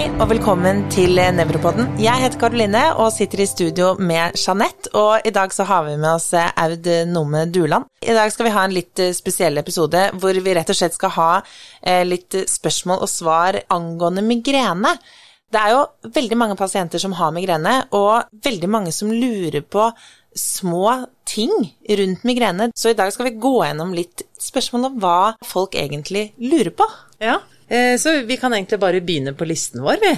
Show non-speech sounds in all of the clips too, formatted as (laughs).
Hei og velkommen til Nevropodden. Jeg heter Karoline og sitter i studio med Jeanette. Og i dag så har vi med oss eh, Aud Nome Duland. I dag skal vi ha en litt eh, spesiell episode hvor vi rett og slett skal ha eh, litt spørsmål og svar angående migrene. Det er jo veldig mange pasienter som har migrene, og veldig mange som lurer på små ting rundt migrene. Så i dag skal vi gå gjennom litt spørsmål om hva folk egentlig lurer på. Ja, så vi kan egentlig bare begynne på listen vår, vi.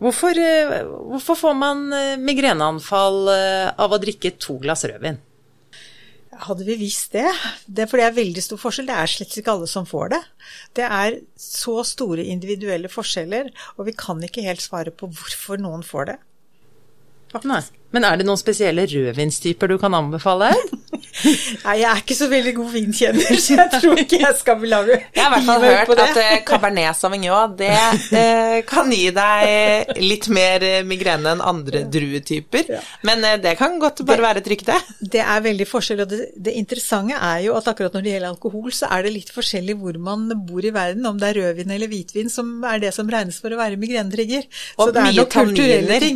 Hvorfor, eh, hvorfor får man eh, migreneanfall av å drikke to glass rødvin? Hadde vi visst det. Det er fordi det er veldig stor forskjell. Det er slett ikke alle som får det. Det er så store individuelle forskjeller, og vi kan ikke helt svare på hvorfor noen får det. Nei. Men er det noen spesielle rødvinstyper du kan anbefale? (laughs) Nei, jeg er ikke så veldig god vinkjenner, så jeg tror ikke jeg skal lage Jeg har i hvert fall hørt at uh, Cabernet Sauvignon det uh, kan gi deg litt mer uh, migrene enn andre druetyper. Ja. Men det kan godt bare det, være et rykte. Det er veldig forskjell, og det, det, interessante er jo at akkurat når det gjelder alkohol, så er det litt forskjellig hvor man bor i verden, om det er rødvin eller hvitvin som er det som regnes for å være migrenetrigger. Og mye tanniner,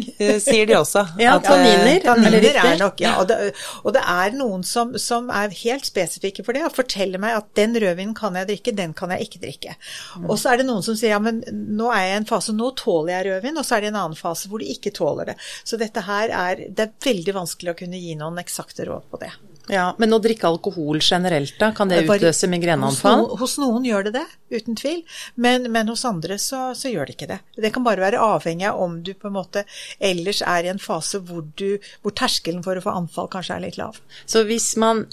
sier de også. (laughs) Ja, at, tanniner. Tanniner er, er nok, ja. Og det, og det er noen som som, er helt spesifikke for det, og forteller meg at den rødvinen kan jeg drikke, den kan jeg ikke drikke. Mm. Og så er det noen som sier ja, men nå er jeg i en fase, nå tåler jeg rødvin, og så er det en annen fase hvor de ikke tåler det. Så dette her er Det er veldig vanskelig å kunne gi noen eksakte råd på det. Ja, Men å drikke alkohol generelt, da? Kan det utløse migreneanfall? Hos, hos, noen gjør det det, uten tvil. Men, men hos andre så, så, gjør det ikke det. Det kan bare være avhengig av om du på en måte ellers er i en fase hvor, du, hvor terskelen for å få anfall kanskje er litt lav. Så hvis man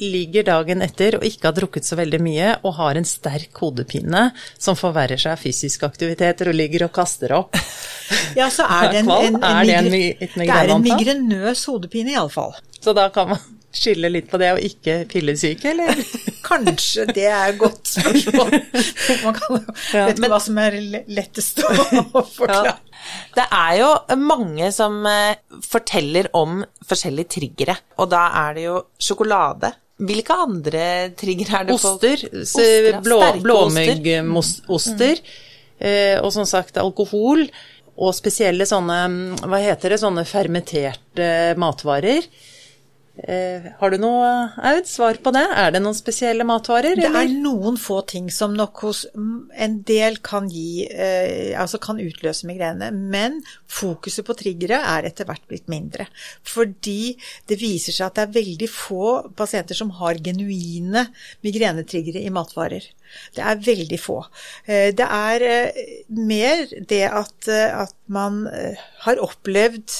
ligger dagen etter og ikke har drukket så veldig mye, og har en sterk hodepine som forverrer seg av fysiske aktiviteter og ligger og kaster opp (laughs) Ja, så er det en, (laughs) en, en, en, en migrenøs hodepine, iallfall. Så da kan man skylde litt på det og ikke fillesyke, eller? (laughs) Kanskje det er et godt spørsmål. (laughs) Man kan jo ja, vet ikke hva som er lettest å forklare. Ja. Det er jo mange som eh, forteller om forskjellige triggere, og da er det jo sjokolade. Hvilke andre triggere er det Oster. Oster blå, Blåmuggoster. Mm. Eh, og som sagt alkohol. Og spesielle sånne, hva heter det, sånne fermenterte matvarer. Eh, har du noe Aud, svar på det? Er det noen spesielle matvarer? Det eller? er noen få ting som nok hos en del kan gi eh, Altså kan utløse migrene. Men fokuset på triggere er etter hvert blitt mindre. Fordi det viser seg at det er veldig få pasienter som har genuine migrenetriggere i matvarer. Det er veldig få. Eh, det er mer det at, at man har opplevd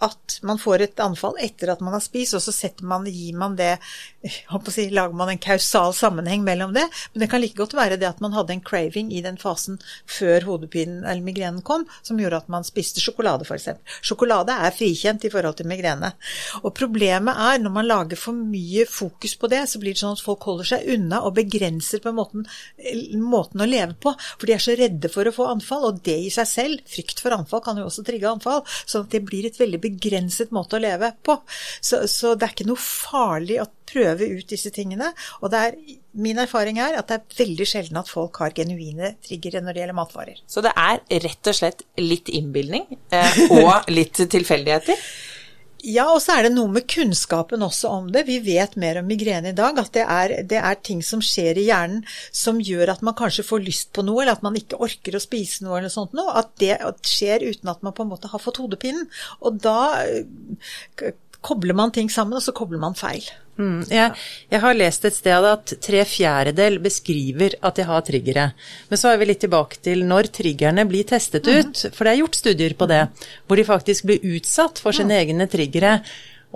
at man får et anfall etter at man har spist, og så man, gir man det si, Lager man en kausal sammenheng mellom det. Men det kan like godt være det at man hadde en craving i den fasen før hodepinen eller migrenen kom, som gjorde at man spiste sjokolade, f.eks. Sjokolade er frikjent i forhold til migrene. Og problemet er når man lager for mye fokus på det, så blir det sånn at folk holder seg unna og begrenser på en måten, måten å leve på. For de er så redde for å få anfall, og det i seg selv, frykt for anfall, kan jo også trigge anfall. sånn at det blir et veldig begrenset måte å leve på. Så, så, det er ikke noe farlig å prøve ut disse tingene. Og er, min erfaring er at det er veldig sjelden at folk har genuine triggere når det gjelder matvarer. Så det er rett og slett litt innbilning eh, og litt tilfeldigheter? Ja, og så er det noe med kunnskapen også om det. Vi vet mer om migrene i dag. At det er, det er, ting som skjer i hjernen som gjør at man kanskje får lyst på noe, eller at man ikke orker å spise noe eller noe sånt noe. At det skjer uten at man på en måte har fått hodepinen. Og da eh, kobler man ting sammen, og så kobler man feil. Mm, jeg, jeg, har lest et sted at tre fjerdedel beskriver at de har triggere. Men så er vi litt tilbake til når triggerne blir testet mm. ut, for det er gjort studier på det, hvor de faktisk blir utsatt for sine egne triggere.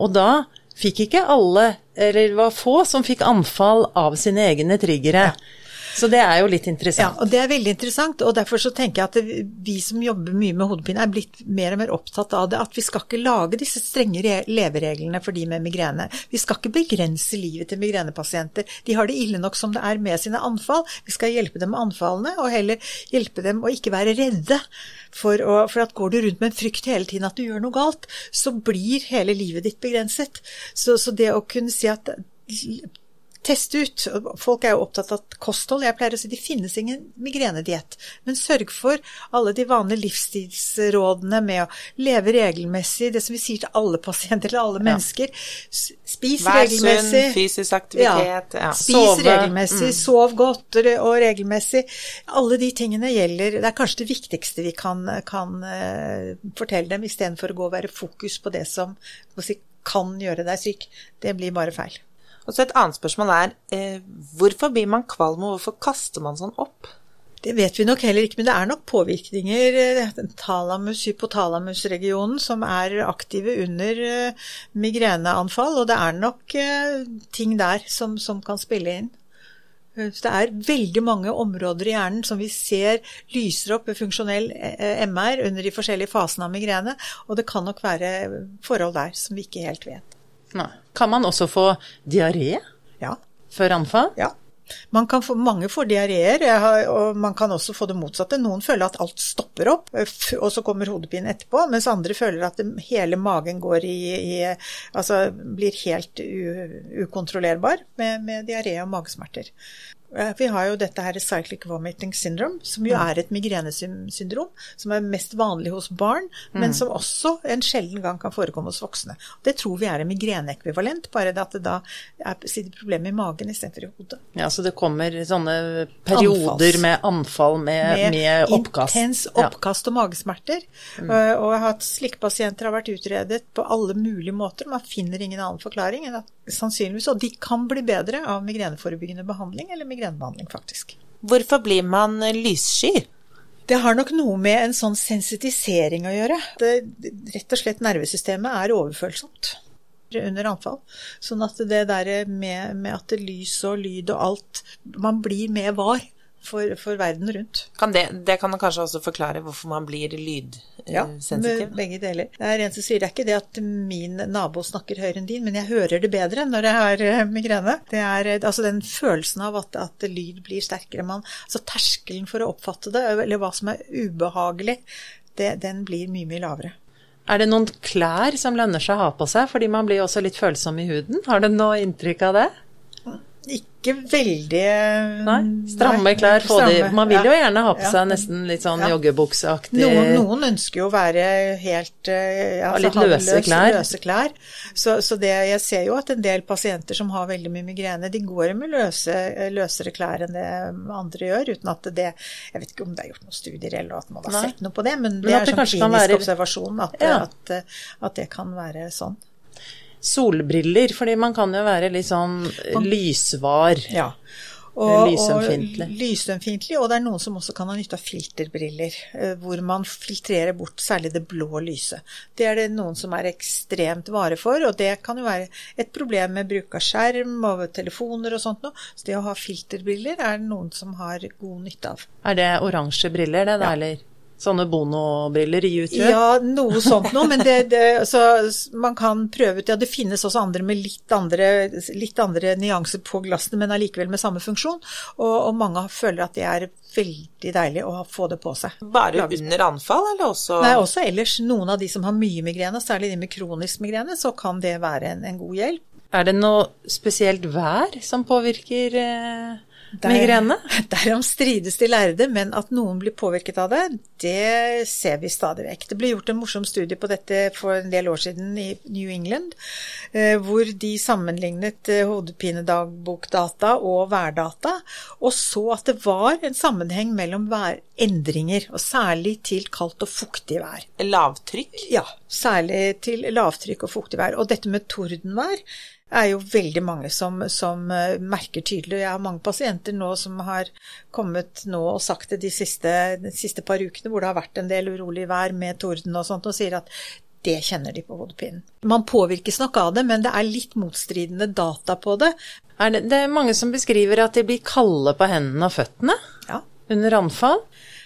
Og da fikk ikke alle, eller det var få som fikk anfall av sine egne triggere. Ja. Så det er jo litt interessant. Ja, og det er veldig interessant. Og derfor så tenker jeg at vi som jobber mye med hodepine, er blitt mer og mer opptatt av det. At vi skal ikke lage disse strenge levereglene for de med migrene. Vi skal ikke begrense livet til migrenepasienter. De har det ille nok som det er med sine anfall. Vi skal hjelpe dem med anfallene, og heller hjelpe dem å ikke være redde. For, å, for, at går du rundt med en frykt hele tiden at du gjør noe galt, så blir hele livet ditt begrenset. Så, så det å kunne si at teste ut. Folk er jo opptatt av kosthold. Jeg pleier å si det finnes ingen migrenediett, men sørg for alle de vanlige livsstilsrådene med å leve regelmessig, det som vi sier til alle pasienter eller alle mennesker. Spis Vær regelmessig. Vær sunn, fysisk aktivitet. Ja. Spis Sove. regelmessig, mm. sov godt og regelmessig. Alle de tingene gjelder Det er kanskje det viktigste vi kan, kan uh, fortelle dem, istedenfor å gå og være fokus på det som si, kan gjøre deg syk. Det blir bare feil. Og så Et annet spørsmål er eh, hvorfor blir man kvalm, og hvorfor kaster man sånn opp? Det vet vi nok heller ikke, men det er nok påvirkninger eh, talamus, hypotalamusregionen som er aktive under eh, migreneanfall, og det er nok eh, ting der som, som kan spille inn. Så det er veldig mange områder i hjernen som vi ser lyser opp ved funksjonell MR under de forskjellige fasene av migrene, og det kan nok være forhold der som vi ikke helt vet. Nei. Kan man også få diaré ja. før anfall? Ja. Man kan få, mange får diareer, og man kan også få det motsatte. Noen føler at alt stopper opp, og så kommer hodepinen etterpå, mens andre føler at det, hele magen går i, i Altså blir helt u, ukontrollerbar med, med diaré og magesmerter. Vi har jo dette her cyclic vomiting syndrome, som jo mm. er et migrenesyndrom, som er mest vanlig hos barn, men mm. som også en sjelden gang kan forekomme hos voksne. Det tror vi er en migreneekvivalent, bare at det da er problemer i magen istedenfor i hodet. Ja, så det kommer sånne perioder Anfalls. med anfall med, med, med oppkast? Intens oppkast og magesmerter. Mm. Og jeg har hatt har vært utredet på alle mulige måter. Man finner ingen annen forklaring enn at sannsynligvis, og de kan bli bedre av migreneforebyggende behandling eller migrenebehandling faktisk. Hvorfor blir man lyssky? Det har nok noe med en sånn sensitisering å gjøre. Det, rett og slett nervesystemet er overfølsomt under anfall. Sånn at det der med, med at det lys og lyd og alt Man blir med var for, for verden rundt. Kan det, det, kan kanskje også forklare hvorfor man blir lydsensitiv? Ja, begge deler. Det er en som sier det er ikke det at min nabo snakker høyere enn din, men jeg hører det bedre når jeg har eh, migrene. Det er eh, altså den følelsen av at, at lyd blir sterkere. Man, altså terskelen for å oppfatte det, eller hva som er ubehagelig, det, den blir mye, mye lavere. Er det noen klær som lønner seg å ha på seg, fordi man blir også litt følsom i huden? Har du noe inntrykk av det? Ikke veldig Nei, stramme klær. Stramme, de, man vil jo gjerne ha på seg nesten litt sånn ja. joggebukseaktig noen, noen, ønsker jo å være helt ja, altså, Litt løse klær. Løse klær. Så, så det, jeg ser jo at en del pasienter som har veldig mye migrene, de går med løse, løsere klær enn det andre gjør, uten at det Jeg vet ikke om det er gjort noen studier eller at man har Nei. sett noe på det, men det men er sånn klinisk være... observasjon at, ja. at, at det kan være sånn solbriller, fordi man kan jo være litt sånn lysvar. Ja. Og, lysømfintlig. Og lysømfintlig, og det er noen som også kan ha nytte av filterbriller, eh, hvor man filtrerer bort særlig det blå lyset. Det er det noen som er ekstremt vare for, og det kan jo være et problem med bruk av skjerm og telefoner og sånt noe. Så det å ha filterbriller er det noen som har god nytte av. Er det oransje briller, det da, ja. eller? Sånne Bono-briller i YouTube? Ja, noe sånt noe. Men det, det, man kan prøve ut Ja, det finnes også andre med litt andre, litt andre nyanser på glassene, men allikevel med samme funksjon. Og, og, mange føler at det er veldig deilig å få det på seg. Bare under anfall, eller også Nei, også ellers. Noen av de som har mye migrene, særlig de med kronisk migrene, så kan det være en, en god hjelp. Er det noe spesielt vær som påvirker eh migrene? Derom strides de lærde, men at noen blir påvirket av det, det ser vi stadig vekk. Det ble gjort en morsom studie på dette for en del år siden i New England, eh, hvor de sammenlignet eh, hodepinedagbokdata og værdata, og så at det var en sammenheng mellom værendringer, og særlig til kaldt og fuktig vær. Lavtrykk? Ja, særlig til lavtrykk og fuktig vær. Og dette med tordenvær er jo veldig mange som, som uh, merker tydelig. Jeg har mange pasienter nå som har kommet nå og sagt det de siste, de siste par ukene, hvor det har vært en del urolig vær med torden og sånt, og sier at det kjenner de på hodepinen. Man påvirkes nok av det, men det er litt motstridende data på det. Er det, det er mange som beskriver at de blir kalde på hendene og føttene ja. under anfall.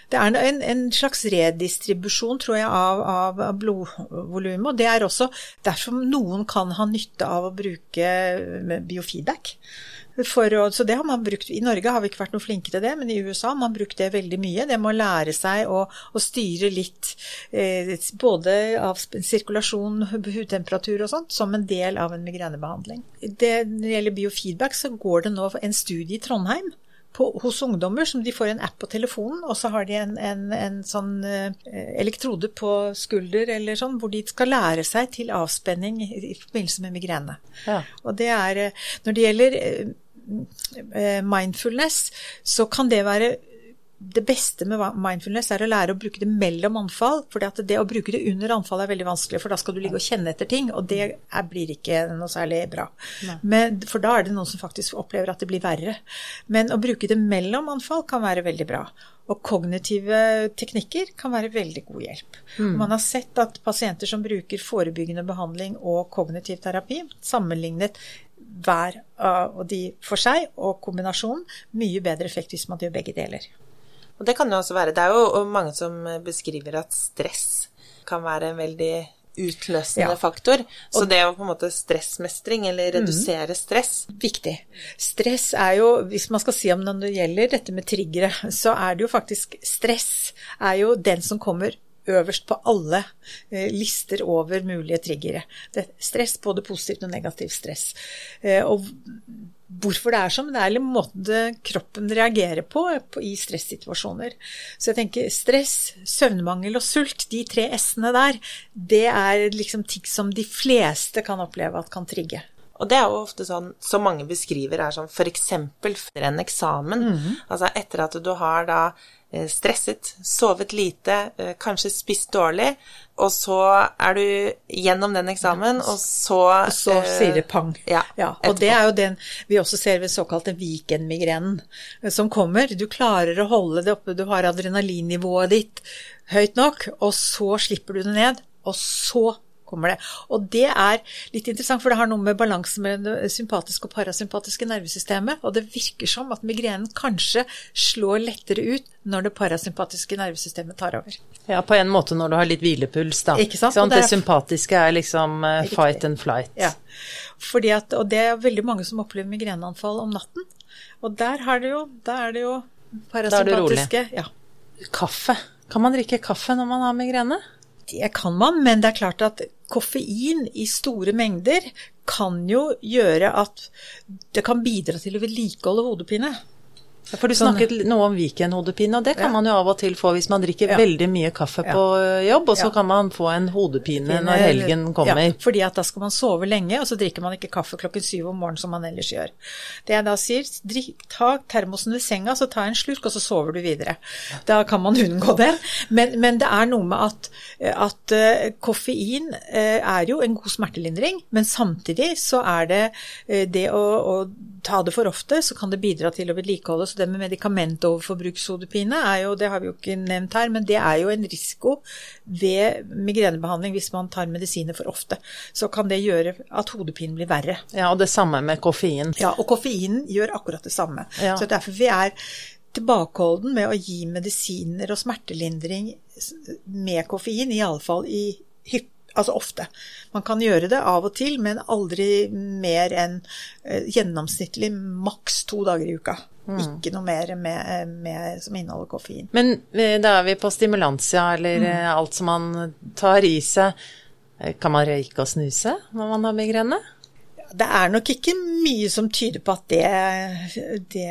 Det er en, en slags redistribusjon, tror jeg, av, av blodvolumet. Og det er også derfor noen kan ha nytte av å bruke biofeedback. For, så det har man brukt. I Norge har vi ikke vært noe flinke til det, men i USA har man brukt det veldig mye. Det med å lære seg å, å styre litt eh, både av sirkulasjon, hudtemperatur og sånt, som en del av en migrenebehandling. Det, når det gjelder biofeedback, så går det nå en studie i Trondheim på, hos ungdommer som de får en app på telefonen, og så har de en, en, en sånn eh, elektrode på skulder eller sånn, hvor de skal lære seg til avspenning i, i forbindelse med migrene. Ja. Og det er eh, Når det gjelder eh, mindfulness, så kan det være det beste med mindfulness er å lære å bruke det mellom anfall. For det å bruke det under anfall er veldig vanskelig, for da skal du ligge og kjenne etter ting. Og det er, blir ikke noe særlig bra. Men, for da er det noen som faktisk opplever at det blir verre. Men å bruke det mellom anfall kan være veldig bra. Og kognitive teknikker kan være veldig god hjelp. Mm. Man har sett at pasienter som bruker forebyggende behandling og kognitiv terapi, sammenlignet hver av de for seg og kombinasjonen, mye bedre effekt hvis man gjør begge deler. Og det kan jo også være Det er jo mange som beskriver at stress kan være en veldig utløsende ja. faktor. Så det å på en måte stressmestring, eller redusere mm. stress Viktig. Stress er jo, hvis man skal si om når det gjelder dette med triggere, så er det jo faktisk Stress er jo den som kommer øverst på alle eh, lister over mulige triggere. stress, både positivt og negativt stress. Eh, og hvorfor det er sånn, men det er måten kroppen reagerer på, på i stressituasjoner. Så jeg tenker stress, søvnmangel og sult, de tre s-ene der, det er liksom ting som de fleste kan oppleve at kan trigge. Og det er jo ofte sånn som mange beskriver er sånn f.eks. for en eksamen. Mm -hmm. Altså etter at du har da Eh, stresset, sovet lite, eh, kanskje spist dårlig, og så er du gjennom den eksamen, og så Og så uh, sier det pang. Ja, ja, og det er jo den vi også ser ved såkalte weekendmigrenen som kommer. Du klarer å holde det oppe, du har adrenalinnivået ditt høyt nok, og så slipper du det ned, og så kommer det. Og det er litt interessant, for det har noe med balansen med det sympatiske og parasympatiske nervesystemet. Og det virker som at migrenen kanskje slår lettere ut når det parasympatiske nervesystemet tar over. Ja, på en måte når du har litt hvilepuls, da. Ikke sant? Sånn, det, det, sympatiske er liksom uh, fight and flight. Ja. Fordi at, og det er veldig mange som opplever migreneanfall om natten. Og der, det jo, der er det jo parasympatiske Da er du rolig. Kaffe. Kan man drikke kaffe når man har migrene? Det kan man, men det er klart at koffein i store mengder kan jo gjøre at det kan bidra til å vedlikeholde hodepine. For du sånn. snakket noe om weekendhodepine, og det kan ja. man jo av og til få hvis man drikker ja. veldig mye kaffe på jobb, og så kan man få en hodepine Pine, når helgen kommer. Ja, fordi at da skal man sove lenge, og så drikker man ikke kaffe klokken syv om morgenen som man ellers gjør. Det jeg da sier, drikk, ta termosen ved senga, så ta en slurk, og så sover du videre. Da kan man unngå det. Men, men det er noe med at, at uh, koffein uh, er jo en god smertelindring, men samtidig så er det uh, det å, å ta det for ofte, så kan det bidra til å vedlikeholde. Så det med medikamentoverforbrukshodepine er jo, det har vi jo ikke nevnt her, men det er jo en risiko ved migrenebehandling hvis man tar medisiner for ofte. Så kan det gjøre at hodepinen blir verre. Ja, og det samme med koffein. Ja, og koffeinen gjør akkurat det samme. Ja. Så derfor vi er tilbakeholden med å gi medisiner og smertelindring med koffein, iallfall i hyppig Altså ofte. Man kan gjøre det av og til, men aldri mer enn eh, gjennomsnittlig maks to dager i uka. Mm. Ikke noe mer med, med, som inneholder koffein. Men eh, da er vi på stimulansia, eller mm. Eh, alt som man tar i seg. Kan man røyke og snuse når man har migrene? Det er nok ikke mye som tyder på at det, det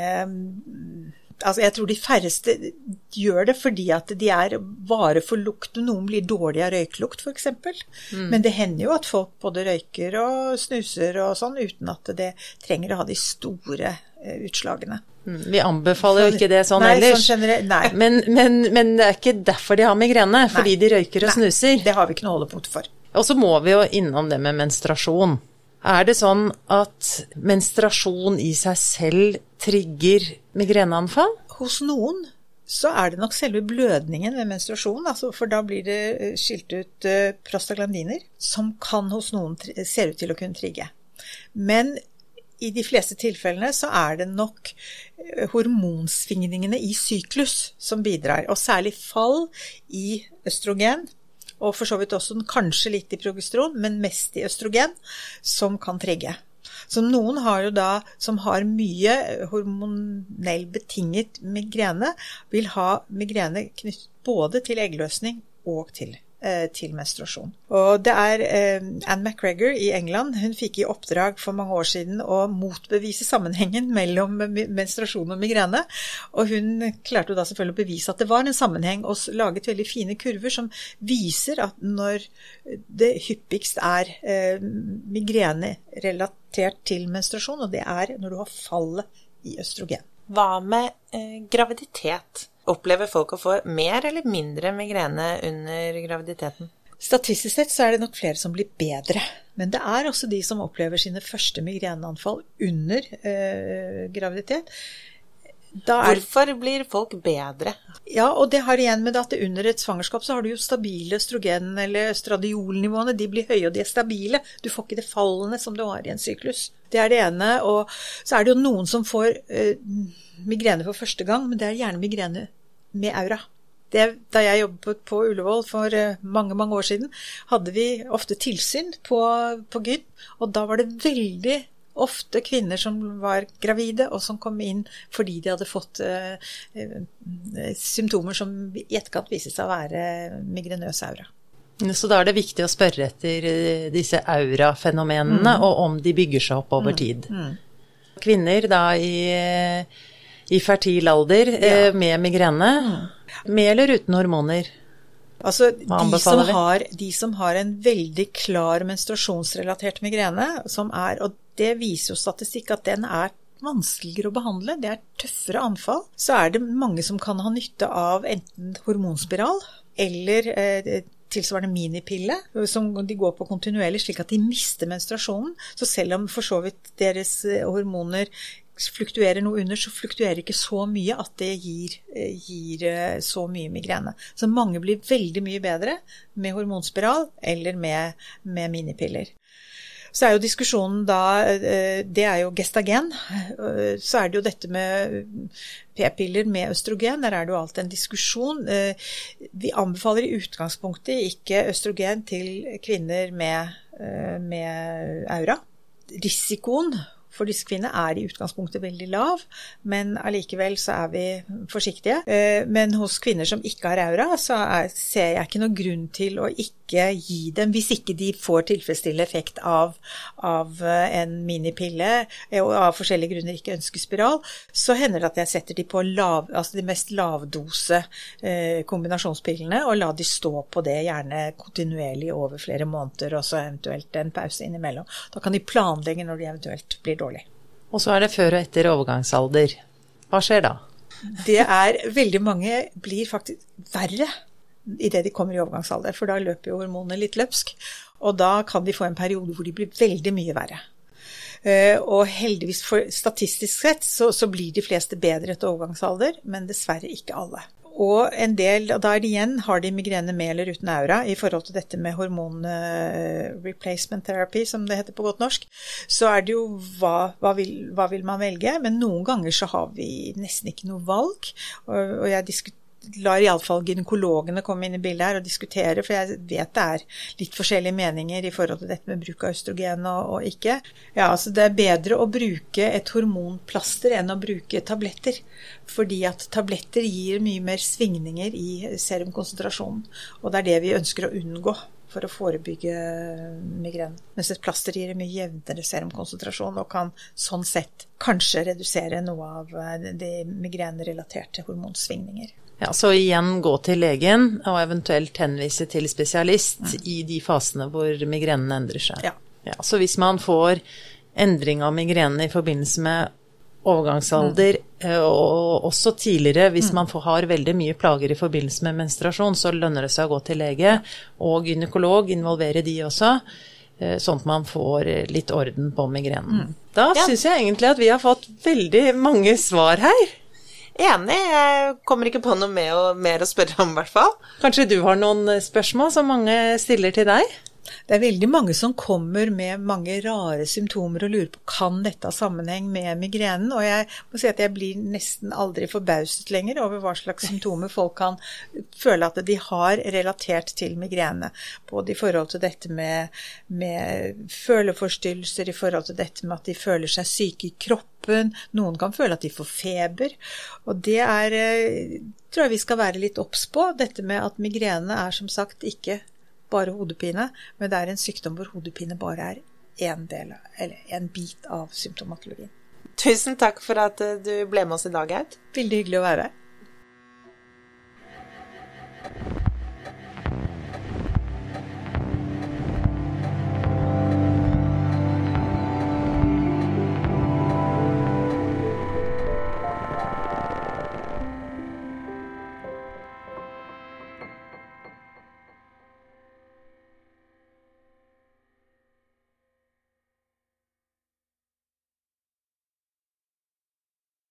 Altså, jeg tror de færreste gjør det fordi at de er vare for lukt. Noen blir dårlig av røyklukt, f.eks. Mm. Men det hender jo at folk både røyker og snuser og sånn uten at det trenger å ha de store eh, utslagene. Mm. Vi anbefaler jo ikke det sånn nei, ellers. Sånn (laughs) men, men, men, det er ikke derfor de har migrene, fordi nei, de røyker og nei, snuser. Det har vi ikke noe holdepunkt for. Og så må vi jo innom det med menstruasjon. Er det sånn at menstruasjon i seg selv trigger migreneanfall? Hos noen så er det nok selve blødningen ved menstruasjon, altså, for da blir det eh, skilt ut prostaglandiner, som kan hos noen ser ut til å kunne trigge. Men i de fleste tilfellene så er det nok eh, hormonsvingningene i syklus som bidrar, og særlig fall i østrogen. Og for så vidt også kanskje litt i progesteron, men mest i østrogen, som kan trigge. Så noen har jo da, som har mye hormonell betinget migrene, vil ha migrene knyttet både til eggløsning og til Eh, til menstruasjon. Og det er eh, Anne McGregor i England. Hun fikk i oppdrag for mange år siden å motbevise sammenhengen (laughs) mellom menstruasjon og migrene. Og hun klarte da selvfølgelig å bevise at det var en sammenheng, og laget veldig fine kurver som viser at når det hyppigst er eh, migrene relatert til menstruasjon, og det er når du har fallet i østrogen. Hva med eh, graviditet? Opplever folk å få mer eller mindre migrene under graviditeten? Statistisk sett så er det nok flere som blir bedre. Men det er også de som opplever sine første migreneanfall under øh, graviditet. Hvorfor blir folk bedre? Ja, og det har igjen med at under et svangerskap så har du jo stabile østrogen- eller østradiolnivåene. De blir høye, og de er stabile. Du får ikke det fallende som du har i en syklus. Det er det ene. Og så er det jo noen som får eh, migrene for første gang, men det er gjerne migrene med aura. Det, da jeg jobbet på Ullevål for eh, mange mange år siden, hadde vi ofte tilsyn på, på Gyn. Og da var det veldig ofte kvinner som var gravide, og som kom inn fordi de hadde fått uh, uh, symptomer som i etterkant viste seg å være migrenøs aura. Så da er det viktig å spørre etter disse aurafenomenene, mm. og om de bygger seg opp over mm. tid. Mm. Kvinner da i i fertil alder ja. Eh, med migrene. Med eller uten hormoner? Altså, de som, har, de som, har, en veldig klar menstruasjonsrelatert migrene, som er, og det viser jo statistikk at den er vanskeligere å behandle, det er tøffere anfall, så er det mange som kan ha nytte av enten hormonspiral eller eh, tilsvarende minipille, som de går på kontinuerlig, slik at de mister menstruasjonen. Så selv om for så vidt deres eh, hormoner fluktuerer noe under, så fluktuerer ikke så mye at det gir, eh, gir, eh, så mye migrene. Så mange blir veldig mye bedre med hormonspiral eller med, med minipiller. Så er jo diskusjonen da eh, Det er jo gestagen. Så er det jo dette med p-piller med østrogen. Der er det jo alltid en diskusjon. Vi anbefaler i utgangspunktet ikke østrogen til kvinner med, med aura. Risikoen for disse kvinnene er i utgangspunktet veldig lav, men allikevel så er vi forsiktige. Eh, men hos kvinner som ikke har aura, så er, ser jeg ikke noen grunn til å ikke gi dem, hvis ikke de får tilfredsstillende effekt av, av eh, en minipille eh, og av forskjellige grunner ikke ønsker spiral, så hender det at jeg setter de på lav, altså de mest lavdose kombinasjonspillene og lar de stå på det gjerne kontinuerlig over flere måneder, og så eventuelt en pause innimellom. Da kan de planlegge når de eventuelt blir dårlige dårlig. Og så er det før og etter overgangsalder. Hva skjer da? Det er veldig mange blir faktisk verre idet de kommer i overgangsalder, for da løper jo hormonene litt løpsk. Og da kan de få en periode hvor de blir veldig mye verre. Uh, og heldigvis, for statistisk sett, så, så, blir de fleste bedre etter overgangsalder, men dessverre ikke alle. Og en del, og det igjen, har de migrene med eller uten aura i forhold til dette med hormon uh, replacement therapy, som det heter på godt norsk, så er det jo hva, hva, vil, hva vil, man velge? Men noen ganger så har vi nesten ikke noe valg. Og, og jeg diskuterer lar iallfall gynekologene komme inn i bildet her og diskutere, for jeg vet det er litt forskjellige meninger i forhold til dette med bruk av østrogen og, og ikke. Ja, altså Det er bedre å bruke et hormonplaster enn å bruke tabletter. Fordi at tabletter gir mye mer svingninger i serumkonsentrasjonen. Og det er det vi ønsker å unngå for å forebygge migrene. Mens et plaster gir mye jevnere serumkonsentrasjon og kan sånn sett kanskje redusere noe av de migrenerelaterte hormonsvingninger. Ja, Så igjen gå til legen, og eventuelt henvise til spesialist mm. i de fasene hvor migrenen endrer seg. Ja. Ja, så hvis man får endring av migrenen i forbindelse med overgangsalder, mm. og også tidligere, hvis mm. man får, har veldig mye plager i forbindelse med menstruasjon, så lønner det seg å gå til lege og gynekolog, involvere de også, eh, sånn at man får litt orden på migrenen. Mm. Da ja. syns jeg egentlig at vi har fått veldig mange svar her. Enig. Jeg kommer ikke på noe mer å, spørre om, i hvert fall. Kanskje du har noen spørsmål som mange stiller til deg? Det er veldig mange som kommer med mange rare symptomer og lurer på kan dette ha sammenheng med migrenen. Og jeg må si at jeg blir nesten aldri forbauset lenger over hva slags symptomer folk kan føle at de har relatert til migrene. Både i forhold til dette med, med føleforstyrrelser, i forhold til dette med at de føler seg syke i kroppen. Noen kan føle at de får feber. Og det er, eh, tror jeg vi skal være litt obs på. Dette med at migrene er som sagt ikke bare hodepine, men det er en sykdom hvor hodepine bare er en del, eller en bit av symptomatologien. Tusen takk for at eh, du ble med oss i dag, Aud. Veldig hyggelig å være her.